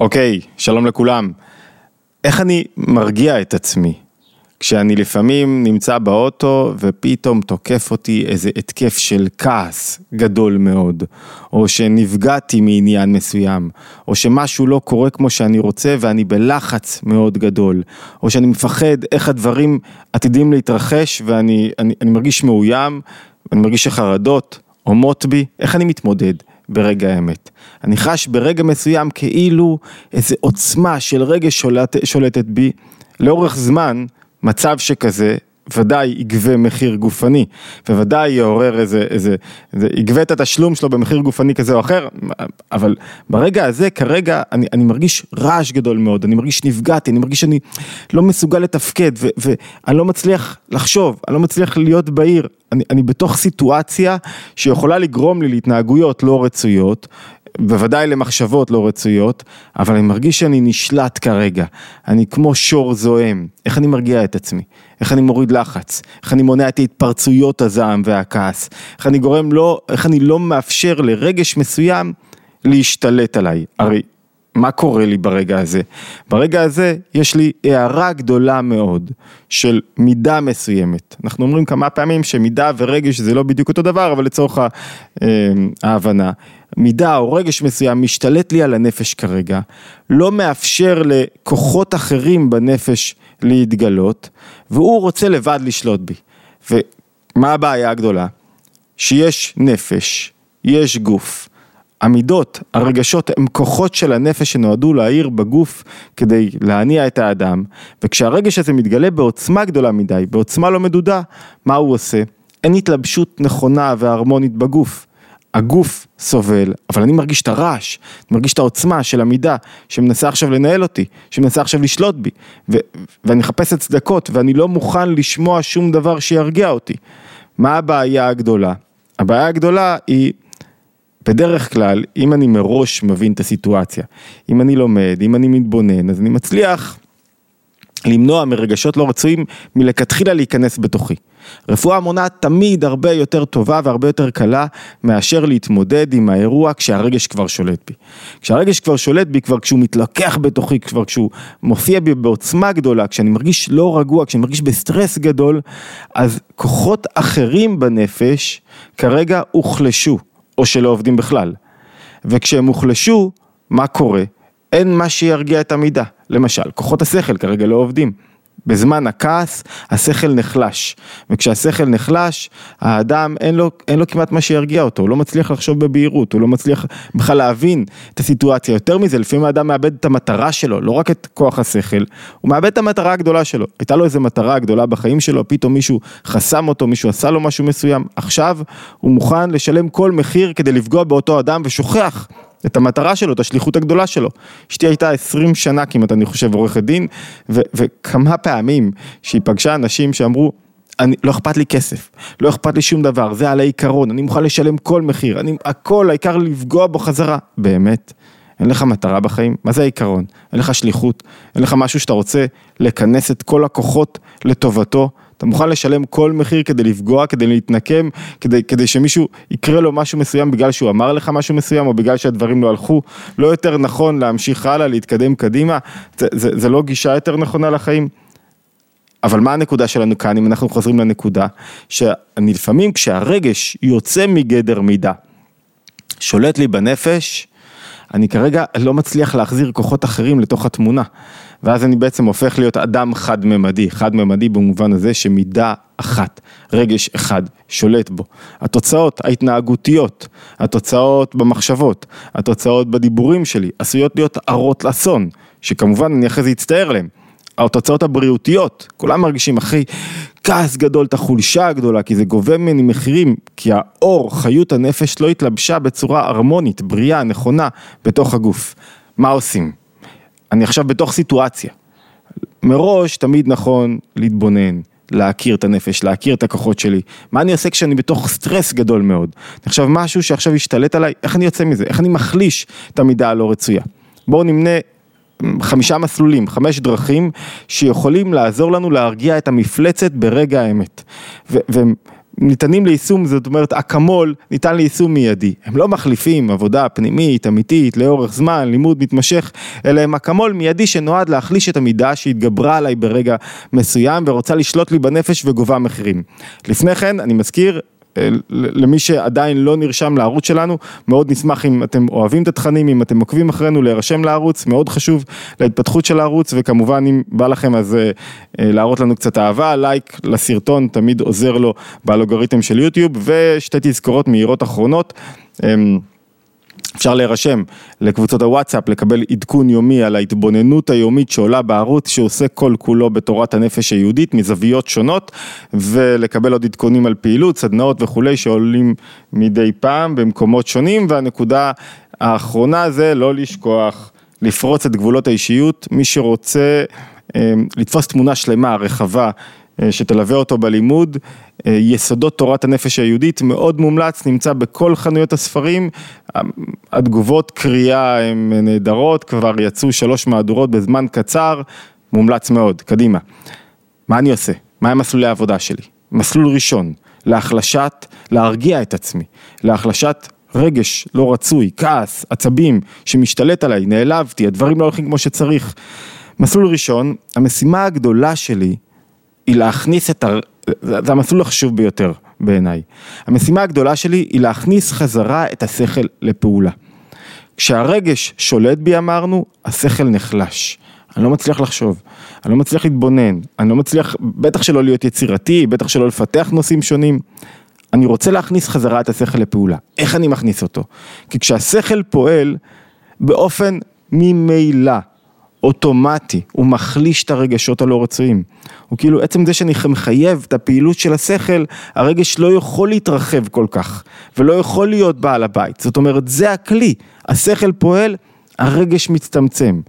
אוקיי, שלום לכולם. איך אני מרגיע את עצמי? כשאני לפעמים נמצא באוטו ופתאום תוקף אותי איזה התקף של כעס גדול מאוד, או שנפגעתי מעניין מסוים, או שמשהו לא קורה כמו שאני רוצה ואני בלחץ מאוד גדול, או שאני מפחד איך הדברים עתידים להתרחש ואני אני, אני מרגיש מאוים, אני מרגיש שחרדות עומות בי, איך אני מתמודד? ברגע האמת. אני חש ברגע מסוים כאילו איזו עוצמה של רגש שולט, שולטת בי, לאורך זמן, מצב שכזה ודאי יגבה מחיר גופני, וודאי יעורר איזה, איזה, איזה, יגבה את התשלום שלו במחיר גופני כזה או אחר, אבל ברגע הזה כרגע אני, אני מרגיש רעש גדול מאוד, אני מרגיש נפגעתי, אני מרגיש שאני לא מסוגל לתפקד, ו, ואני לא מצליח לחשוב, אני לא מצליח להיות בעיר, אני, אני בתוך סיטואציה שיכולה לגרום לי להתנהגויות לא רצויות, בוודאי למחשבות לא רצויות, אבל אני מרגיש שאני נשלט כרגע, אני כמו שור זועם, איך אני מרגיע את עצמי, איך אני מוריד לחץ, איך אני מונע את התפרצויות הזעם והכעס, איך אני גורם לא, איך אני לא מאפשר לרגש מסוים להשתלט עליי, הרי מה קורה לי ברגע הזה? ברגע הזה יש לי הערה גדולה מאוד של מידה מסוימת. אנחנו אומרים כמה פעמים שמידה ורגש זה לא בדיוק אותו דבר, אבל לצורך אה, ההבנה. מידה או רגש מסוים משתלט לי על הנפש כרגע, לא מאפשר לכוחות אחרים בנפש להתגלות, והוא רוצה לבד לשלוט בי. ומה הבעיה הגדולה? שיש נפש, יש גוף. המידות, הרגשות, הם כוחות של הנפש שנועדו להעיר בגוף כדי להניע את האדם, וכשהרגש הזה מתגלה בעוצמה גדולה מדי, בעוצמה לא מדודה, מה הוא עושה? אין התלבשות נכונה והרמונית בגוף. הגוף סובל, אבל אני מרגיש את הרעש, אני מרגיש את העוצמה של המידה שמנסה עכשיו לנהל אותי, שמנסה עכשיו לשלוט בי, ו- ואני מחפש הצדקות ואני לא מוכן לשמוע שום דבר שירגיע אותי. מה הבעיה הגדולה? הבעיה הגדולה היא בדרך כלל, אם אני מראש מבין את הסיטואציה, אם אני לומד, אם אני מתבונן, אז אני מצליח למנוע מרגשות לא רצויים מלכתחילה להיכנס בתוכי. רפואה מונעת תמיד הרבה יותר טובה והרבה יותר קלה מאשר להתמודד עם האירוע כשהרגש כבר שולט בי. כשהרגש כבר שולט בי, כבר כשהוא מתלקח בתוכי, כבר כשהוא מופיע בי בעוצמה גדולה, כשאני מרגיש לא רגוע, כשאני מרגיש בסטרס גדול, אז כוחות אחרים בנפש כרגע הוחלשו. או שלא עובדים בכלל. וכשהם הוחלשו, מה קורה? אין מה שירגיע את המידה. למשל, כוחות השכל כרגע לא עובדים. בזמן הכעס, השכל נחלש. וכשהשכל נחלש, האדם אין לו, אין לו כמעט מה שירגיע אותו, הוא לא מצליח לחשוב בבהירות, הוא לא מצליח בכלל להבין את הסיטואציה. יותר מזה, לפעמים האדם מאבד את המטרה שלו, לא רק את כוח השכל, הוא מאבד את המטרה הגדולה שלו. הייתה לו איזו מטרה גדולה בחיים שלו, פתאום מישהו חסם אותו, מישהו עשה לו משהו מסוים, עכשיו הוא מוכן לשלם כל מחיר כדי לפגוע באותו אדם ושוכח את המטרה שלו, את השליחות הגדולה שלו. אשתי הייתה 20 שנה כמעט, אני חושב, עורכת דין, ו- וכמה פעמים שהיא פגשה אנשים שאמרו, אני, לא אכפת לי כסף, לא אכפת לי שום דבר, זה על העיקרון, אני מוכן לשלם כל מחיר, אני, הכל, העיקר לפגוע בו חזרה. באמת? אין לך מטרה בחיים? מה זה העיקרון? אין לך שליחות? אין לך משהו שאתה רוצה לכנס את כל הכוחות לטובתו? אתה מוכן לשלם כל מחיר כדי לפגוע, כדי להתנקם, כדי, כדי שמישהו יקרה לו משהו מסוים בגלל שהוא אמר לך משהו מסוים, או בגלל שהדברים לא הלכו, לא יותר נכון להמשיך הלאה, להתקדם קדימה, זה, זה, זה לא גישה יותר נכונה לחיים. אבל מה הנקודה שלנו כאן, אם אנחנו חוזרים לנקודה, שאני לפעמים כשהרגש יוצא מגדר מידה, שולט לי בנפש, אני כרגע לא מצליח להחזיר כוחות אחרים לתוך התמונה. ואז אני בעצם הופך להיות אדם חד-ממדי, חד-ממדי במובן הזה שמידה אחת, רגש אחד, שולט בו. התוצאות ההתנהגותיות, התוצאות במחשבות, התוצאות בדיבורים שלי, עשויות להיות הרות לאסון, שכמובן אני אחרי זה אצטער להם. התוצאות הבריאותיות, כולם מרגישים אחרי כעס גדול, את החולשה הגדולה, כי זה גובה ממני מחירים, כי האור, חיות הנפש לא התלבשה בצורה הרמונית, בריאה, נכונה, בתוך הגוף. מה עושים? אני עכשיו בתוך סיטואציה. מראש תמיד נכון להתבונן, להכיר את הנפש, להכיר את הכוחות שלי. מה אני עושה כשאני בתוך סטרס גדול מאוד? עכשיו משהו שעכשיו השתלט עליי, איך אני יוצא מזה? איך אני מחליש את המידה הלא רצויה? בואו נמנה חמישה מסלולים, חמש דרכים שיכולים לעזור לנו להרגיע את המפלצת ברגע האמת. ניתנים ליישום, זאת אומרת אקמול ניתן ליישום מיידי. הם לא מחליפים עבודה פנימית, אמיתית, לאורך זמן, לימוד מתמשך, אלא הם אקמול מיידי שנועד להחליש את המידה שהתגברה עליי ברגע מסוים ורוצה לשלוט לי בנפש וגובה מחירים. לפני כן, אני מזכיר, למי שעדיין לא נרשם לערוץ שלנו, מאוד נשמח אם אתם אוהבים את התכנים, אם אתם עוקבים אחרינו, להירשם לערוץ, מאוד חשוב להתפתחות של הערוץ, וכמובן אם בא לכם אז אה, אה, להראות לנו קצת אהבה, לייק לסרטון תמיד עוזר לו באלגוריתם של יוטיוב, ושתי תזכורות מהירות אחרונות. אפשר להירשם לקבוצות הוואטסאפ, לקבל עדכון יומי על ההתבוננות היומית שעולה בערוץ, שעושה כל כולו בתורת הנפש היהודית מזוויות שונות, ולקבל עוד עדכונים על פעילות, סדנאות וכולי שעולים מדי פעם במקומות שונים, והנקודה האחרונה זה לא לשכוח, לפרוץ את גבולות האישיות, מי שרוצה אה, לתפוס תמונה שלמה, רחבה, אה, שתלווה אותו בלימוד, יסודות תורת הנפש היהודית, מאוד מומלץ, נמצא בכל חנויות הספרים, התגובות קריאה הן נהדרות, כבר יצאו שלוש מהדורות בזמן קצר, מומלץ מאוד, קדימה. מה אני עושה? מה הם מסלולי העבודה שלי? מסלול ראשון, להחלשת, להרגיע את עצמי, להחלשת רגש לא רצוי, כעס, עצבים, שמשתלט עליי, נעלבתי, הדברים לא הולכים כמו שצריך. מסלול ראשון, המשימה הגדולה שלי היא להכניס את, ה... זה המסלול החשוב ביותר בעיניי. המשימה הגדולה שלי היא להכניס חזרה את השכל לפעולה. כשהרגש שולט בי אמרנו, השכל נחלש. אני לא מצליח לחשוב, אני לא מצליח להתבונן, אני לא מצליח, בטח שלא להיות יצירתי, בטח שלא לפתח נושאים שונים. אני רוצה להכניס חזרה את השכל לפעולה. איך אני מכניס אותו? כי כשהשכל פועל באופן ממילא אוטומטי, הוא מחליש את הרגשות הלא רצויים. הוא כאילו, עצם זה שאני מחייב את הפעילות של השכל, הרגש לא יכול להתרחב כל כך, ולא יכול להיות בעל הבית. זאת אומרת, זה הכלי, השכל פועל, הרגש מצטמצם.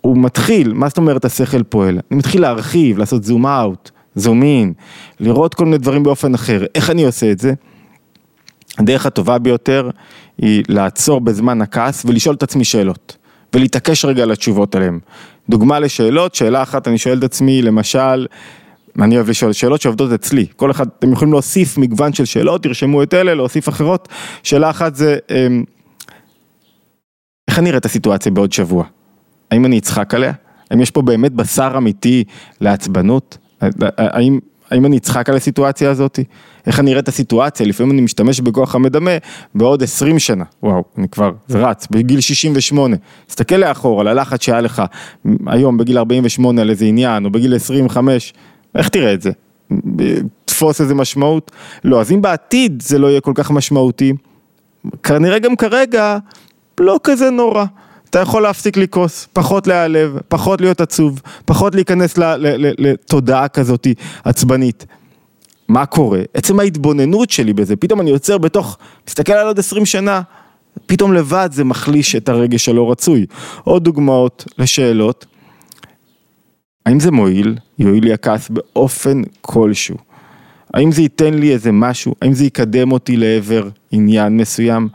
הוא מתחיל, מה זאת אומרת השכל פועל? אני מתחיל להרחיב, לעשות זום אאוט, זום אין, לראות כל מיני דברים באופן אחר. איך אני עושה את זה? הדרך הטובה ביותר היא לעצור בזמן הכעס ולשאול את עצמי שאלות. ולהתעקש רגע על התשובות עליהן. דוגמה לשאלות, שאלה אחת אני שואל את עצמי, למשל, אני אוהב לשאול שאלות שעובדות אצלי, כל אחד, אתם יכולים להוסיף מגוון של שאלות, תרשמו את אלה, להוסיף אחרות. שאלה אחת זה, אמ, איך אני אראה את הסיטואציה בעוד שבוע? האם אני אצחק עליה? האם יש פה באמת בשר אמיתי לעצבנות? האם האם אני אצחק על הסיטואציה הזאת? איך אני אראה את הסיטואציה? לפעמים אני משתמש בכוח המדמה בעוד 20 שנה. וואו, אני כבר, רץ, בגיל 68. תסתכל לאחור על הלחץ שהיה לך היום בגיל 48 על איזה עניין, או בגיל 25, איך תראה את זה? תפוס איזה משמעות? לא, אז אם בעתיד זה לא יהיה כל כך משמעותי, כנראה גם כרגע לא כזה נורא. אתה יכול להפסיק לכעוס, פחות להיעלב, פחות להיות עצוב, פחות להיכנס לתודעה כזאת עצבנית. מה קורה? עצם ההתבוננות שלי בזה, פתאום אני יוצר בתוך, מסתכל על עוד עשרים שנה, פתאום לבד זה מחליש את הרגש הלא רצוי. עוד דוגמאות לשאלות, האם זה מועיל? יועיל לי הכעס באופן כלשהו. האם זה ייתן לי איזה משהו? האם זה יקדם אותי לעבר עניין מסוים?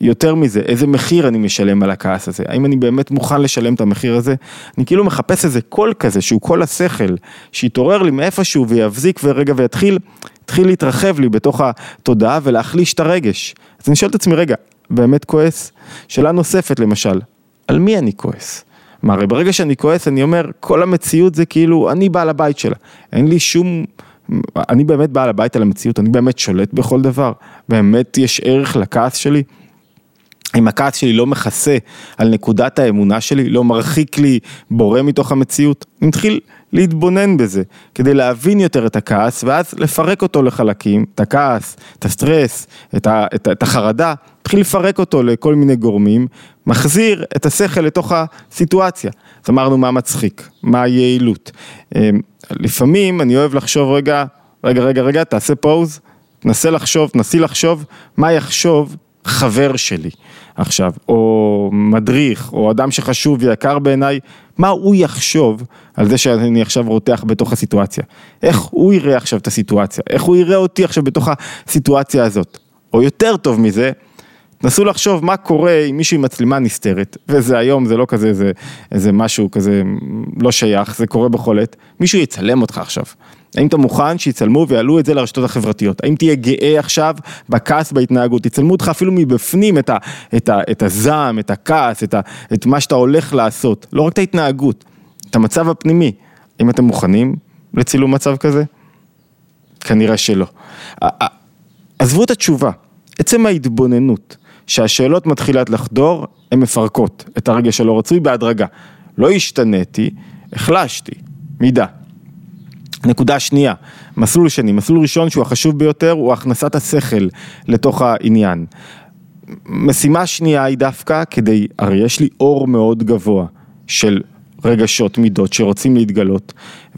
יותר מזה, איזה מחיר אני משלם על הכעס הזה? האם אני באמת מוכן לשלם את המחיר הזה? אני כאילו מחפש איזה קול כזה, שהוא קול השכל, שיתעורר לי מאיפשהו ויבזיק ורגע ויתחיל, יתחיל להתרחב לי בתוך התודעה ולהחליש את הרגש. אז אני שואל את עצמי, רגע, באמת כועס? שאלה נוספת למשל, על מי אני כועס? מה, הרי ברגע שאני כועס אני אומר, כל המציאות זה כאילו, אני בעל הבית שלה. אין לי שום... אני באמת בעל הבית על המציאות, אני באמת שולט בכל דבר, באמת יש ערך לכעס שלי. אם הכעס שלי לא מכסה על נקודת האמונה שלי, לא מרחיק לי בורא מתוך המציאות, אני מתחיל להתבונן בזה, כדי להבין יותר את הכעס, ואז לפרק אותו לחלקים, את הכעס, את הסטרס, את, ה, את, את החרדה, מתחיל לפרק אותו לכל מיני גורמים, מחזיר את השכל לתוך הסיטואציה. אז אמרנו מה מצחיק, מה היעילות. אמ, לפעמים אני אוהב לחשוב רגע, רגע, רגע, רגע, תעשה pause, תנסה לחשוב, תנסי לחשוב מה יחשוב חבר שלי עכשיו, או מדריך, או אדם שחשוב ויקר בעיניי, מה הוא יחשוב על זה שאני עכשיו רותח בתוך הסיטואציה? איך הוא יראה עכשיו את הסיטואציה? איך הוא יראה אותי עכשיו בתוך הסיטואציה הזאת? או יותר טוב מזה, נסו לחשוב מה קורה עם מישהו עם מצלמה נסתרת, וזה היום, זה לא כזה, איזה, איזה משהו כזה לא שייך, זה קורה בכל עת, מישהו יצלם אותך עכשיו, האם אתה מוכן שיצלמו ויעלו את זה לרשתות החברתיות? האם תהיה גאה עכשיו בכעס בהתנהגות? יצלמו אותך אפילו מבפנים את, ה, את, ה, את הזעם, את הכעס, את, ה, את מה שאתה הולך לעשות, לא רק את ההתנהגות, את המצב הפנימי. האם אתם מוכנים לצילום מצב כזה? כנראה שלא. עזבו את התשובה, עצם ההתבוננות, שהשאלות מתחילות לחדור, הן מפרקות את הרגש הלא רצוי בהדרגה. לא השתניתי, החלשתי, מידה. נקודה שנייה, מסלול שני, מסלול ראשון שהוא החשוב ביותר הוא הכנסת השכל לתוך העניין. משימה שנייה היא דווקא כדי, הרי יש לי אור מאוד גבוה של רגשות, מידות שרוצים להתגלות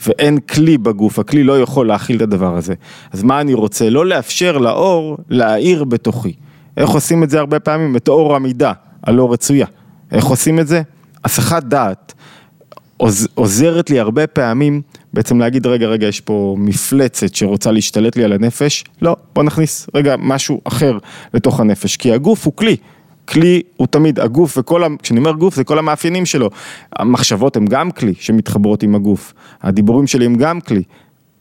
ואין כלי בגוף, הכלי לא יכול להכיל את הדבר הזה. אז מה אני רוצה? לא לאפשר לאור להאיר בתוכי. איך עושים את זה הרבה פעמים? את אור המידה הלא רצויה. איך עושים את זה? הסחת דעת עוז, עוזרת לי הרבה פעמים בעצם להגיד רגע רגע יש פה מפלצת שרוצה להשתלט לי על הנפש, לא בוא נכניס רגע משהו אחר לתוך הנפש כי הגוף הוא כלי, כלי הוא תמיד הגוף וכל, כשאני אומר גוף זה כל המאפיינים שלו, המחשבות הם גם כלי שמתחברות עם הגוף, הדיבורים שלי הם גם כלי,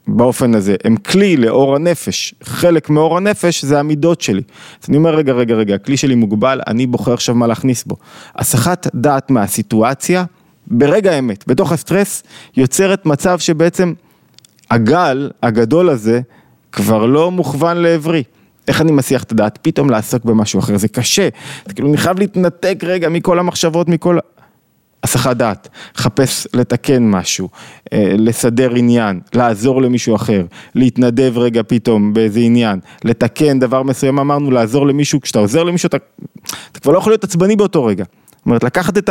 באופן הזה, הם כלי לאור הנפש, חלק מאור הנפש זה המידות שלי. אז אני אומר רגע רגע רגע, הכלי שלי מוגבל, אני בוחר עכשיו מה להכניס בו. הסחת דעת מהסיטואציה ברגע האמת, בתוך הסטרס, יוצרת מצב שבעצם הגל הגדול הזה כבר לא מוכוון לעברי. איך אני מסיח את הדעת? פתאום לעסוק במשהו אחר, זה קשה, זה כאילו אני חייב להתנתק רגע מכל המחשבות, מכל... הסחת דעת, חפש לתקן משהו, אה, לסדר עניין, לעזור למישהו אחר, להתנדב רגע פתאום באיזה עניין, לתקן דבר מסוים, אמרנו לעזור למישהו, כשאתה עוזר למישהו אתה, אתה כבר לא יכול להיות עצבני באותו רגע. זאת אומרת, לקחת את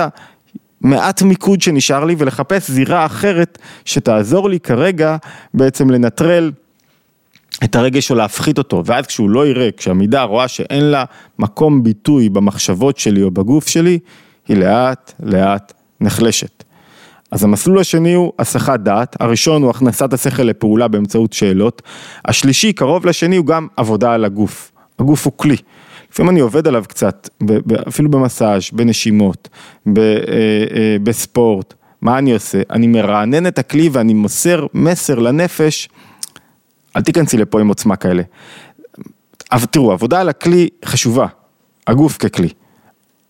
מעט מיקוד שנשאר לי ולחפש זירה אחרת שתעזור לי כרגע בעצם לנטרל את הרגש או להפחית אותו, ואז כשהוא לא יראה, כשהמידה רואה שאין לה מקום ביטוי במחשבות שלי או בגוף שלי, היא לאט לאט נחלשת. אז המסלול השני הוא הסחת דעת, הראשון הוא הכנסת השכל לפעולה באמצעות שאלות, השלישי, קרוב לשני, הוא גם עבודה על הגוף. הגוף הוא כלי. לפעמים אני עובד עליו קצת, אפילו במסאז', בנשימות, אה, אה, בספורט, מה אני עושה? אני מרענן את הכלי ואני מוסר מסר לנפש, אל תיכנסי לפה עם עוצמה כאלה. אבל תראו, עבודה על הכלי חשובה, הגוף ככלי.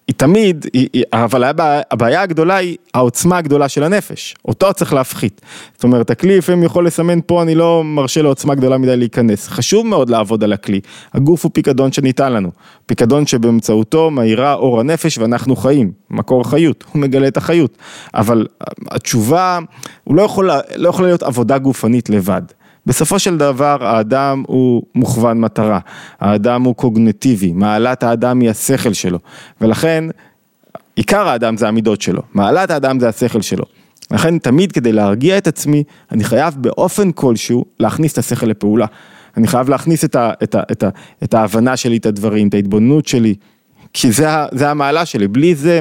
היא תמיד, היא, אבל הבעיה, הבעיה הגדולה היא העוצמה הגדולה של הנפש, אותו צריך להפחית. זאת אומרת, הכלי לפעמים יכול לסמן פה, אני לא מרשה לעוצמה גדולה מדי להיכנס. חשוב מאוד לעבוד על הכלי, הגוף הוא פיקדון שניתן לנו, פיקדון שבאמצעותו מאירה אור הנפש ואנחנו חיים, מקור חיות, הוא מגלה את החיות. אבל התשובה, הוא לא יכול, לא יכול להיות עבודה גופנית לבד. בסופו של דבר האדם הוא מוכוון מטרה, האדם הוא קוגנטיבי, מעלת האדם היא השכל שלו, ולכן עיקר האדם זה המידות שלו, מעלת האדם זה השכל שלו. לכן תמיד כדי להרגיע את עצמי, אני חייב באופן כלשהו להכניס את השכל לפעולה. אני חייב להכניס את, ה, את, ה, את, ה, את ההבנה שלי, את הדברים, את ההתבוננות שלי, כי זה, זה המעלה שלי, בלי זה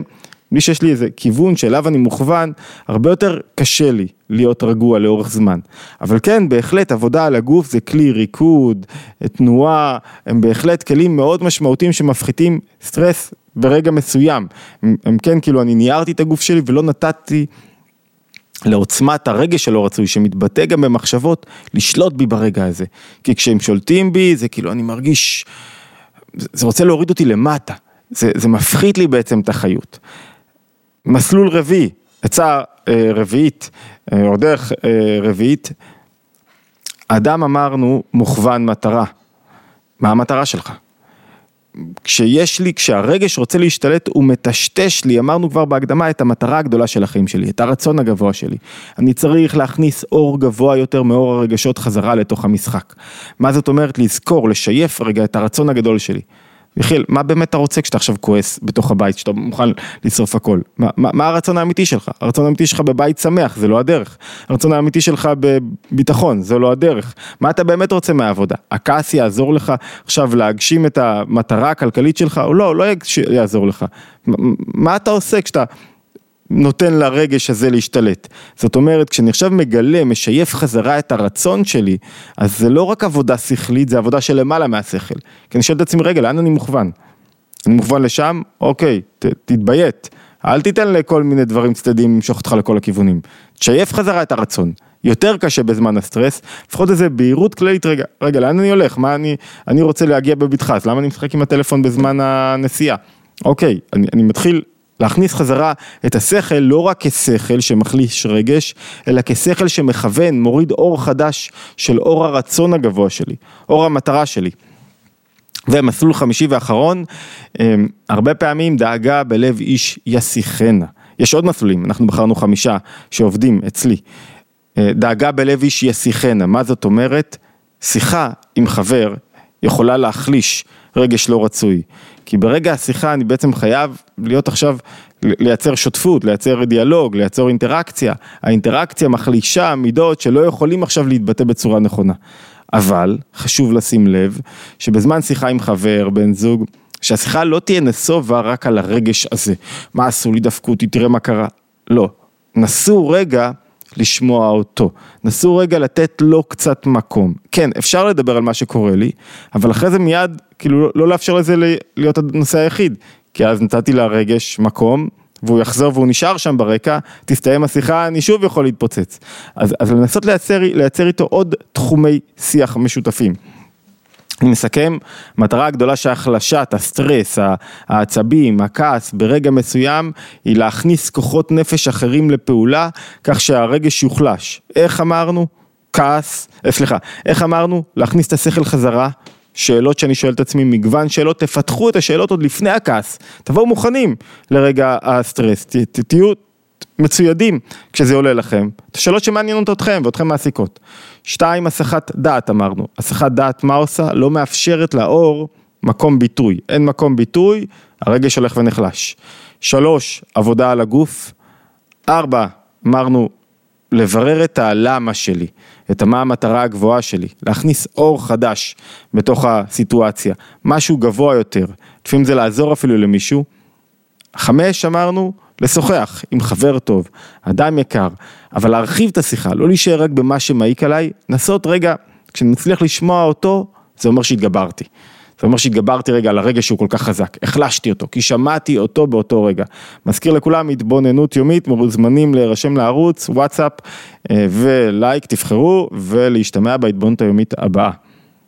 בלי שיש לי איזה כיוון שאליו אני מוכוון, הרבה יותר קשה לי להיות רגוע לאורך זמן. אבל כן, בהחלט עבודה על הגוף זה כלי ריקוד, תנועה, הם בהחלט כלים מאוד משמעותיים שמפחיתים סטרס ברגע מסוים. הם, הם כן, כאילו, אני ניירתי את הגוף שלי ולא נתתי לעוצמת הרגש הלא רצוי שמתבטא גם במחשבות, לשלוט בי ברגע הזה. כי כשהם שולטים בי זה כאילו אני מרגיש, זה רוצה להוריד אותי למטה, זה, זה מפחית לי בעצם את החיות. מסלול רביעי, עצה אה, רביעית, אה, או דרך אה, רביעית, אדם אמרנו מוכוון מטרה, מה המטרה שלך? כשיש לי, כשהרגש רוצה להשתלט הוא מטשטש לי, אמרנו כבר בהקדמה, את המטרה הגדולה של החיים שלי, את הרצון הגבוה שלי. אני צריך להכניס אור גבוה יותר מאור הרגשות חזרה לתוך המשחק. מה זאת אומרת? לזכור, לשייף רגע את הרצון הגדול שלי. יחיל, מה באמת אתה רוצה כשאתה עכשיו כועס בתוך הבית, כשאתה מוכן לשרוף הכל? מה, מה, מה הרצון האמיתי שלך? הרצון האמיתי שלך בבית שמח, זה לא הדרך. הרצון האמיתי שלך בביטחון, זה לא הדרך. מה אתה באמת רוצה מהעבודה? הכעס יעזור לך עכשיו להגשים את המטרה הכלכלית שלך, או לא, לא יעזור לך. מה אתה עושה כשאתה נותן לרגש הזה להשתלט. זאת אומרת, כשאני עכשיו מגלה, משייף חזרה את הרצון שלי, אז זה לא רק עבודה שכלית, זה עבודה של למעלה מהשכל. כי אני שואל את עצמי, רגע, לאן אני מוכוון? אני מוכוון לשם? אוקיי, ת, תתביית. אל תיתן לכל מיני דברים צדדים למשוך אותך לכל הכיוונים. תשייף חזרה את הרצון. יותר קשה בזמן הסטרס, לפחות איזה בהירות כללית, רגע, רגע, לאן אני הולך? מה אני, אני רוצה להגיע בבטחה, אז למה אני משחק עם הטלפון בזמן הנסיעה? אוקיי, אני, אני מתחיל להכניס חזרה את השכל לא רק כשכל שמחליש רגש, אלא כשכל שמכוון, מוריד אור חדש של אור הרצון הגבוה שלי, אור המטרה שלי. ומסלול חמישי ואחרון, אמ, הרבה פעמים דאגה בלב איש יסיחנה. יש עוד מסלולים, אנחנו בחרנו חמישה שעובדים אצלי. אה, דאגה בלב איש יסיחנה, מה זאת אומרת? שיחה עם חבר יכולה להחליש רגש לא רצוי. כי ברגע השיחה אני בעצם חייב להיות עכשיו, לייצר שותפות, לייצר דיאלוג, לייצר אינטראקציה. האינטראקציה מחלישה מידות שלא יכולים עכשיו להתבטא בצורה נכונה. אבל חשוב לשים לב שבזמן שיחה עם חבר, בן זוג, שהשיחה לא תהיה נסובה רק על הרגש הזה. מה עשו לי, דפקו אותי, תראה מה קרה. לא. נסו רגע לשמוע אותו. נסו רגע לתת לו קצת מקום. כן, אפשר לדבר על מה שקורה לי, אבל אחרי זה מיד, כאילו, לא לאפשר לזה להיות הנושא היחיד. כי אז נתתי לרגש מקום, והוא יחזור והוא נשאר שם ברקע, תסתיים השיחה, אני שוב יכול להתפוצץ. אז, אז לנסות לייצר, לייצר איתו עוד תחומי שיח משותפים. אני מסכם, מטרה הגדולה שהחלשת, הסטרס, העצבים, הכעס ברגע מסוים היא להכניס כוחות נפש אחרים לפעולה כך שהרגש יוחלש. איך אמרנו? כעס, אה, סליחה, איך אמרנו? להכניס את השכל חזרה, שאלות שאני שואל את עצמי, מגוון שאלות, תפתחו את השאלות עוד לפני הכעס, תבואו מוכנים לרגע הסטרס, ת, ת, תהיו מצוידים כשזה עולה לכם, את השאלות שמעניינות אתכם ואתכם מעסיקות. שתיים, הסחת דעת אמרנו, הסחת דעת מה עושה? לא מאפשרת לאור מקום ביטוי, אין מקום ביטוי, הרגש הולך ונחלש. שלוש, עבודה על הגוף. ארבע, אמרנו, לברר את הלמה שלי, את מה המטרה הגבוהה שלי, להכניס אור חדש בתוך הסיטואציה, משהו גבוה יותר, לפעמים זה לעזור אפילו למישהו. חמש, אמרנו, לשוחח עם חבר טוב, אדם יקר, אבל להרחיב את השיחה, לא להישאר רק במה שמעיק עליי, נסות רגע, כשנצליח לשמוע אותו, זה אומר שהתגברתי. זה אומר שהתגברתי רגע על הרגע שהוא כל כך חזק, החלשתי אותו, כי שמעתי אותו באותו רגע. מזכיר לכולם, התבוננות יומית, מוזמנים להירשם לערוץ, וואטסאפ אה, ולייק, תבחרו, ולהשתמע בהתבוננות היומית הבאה.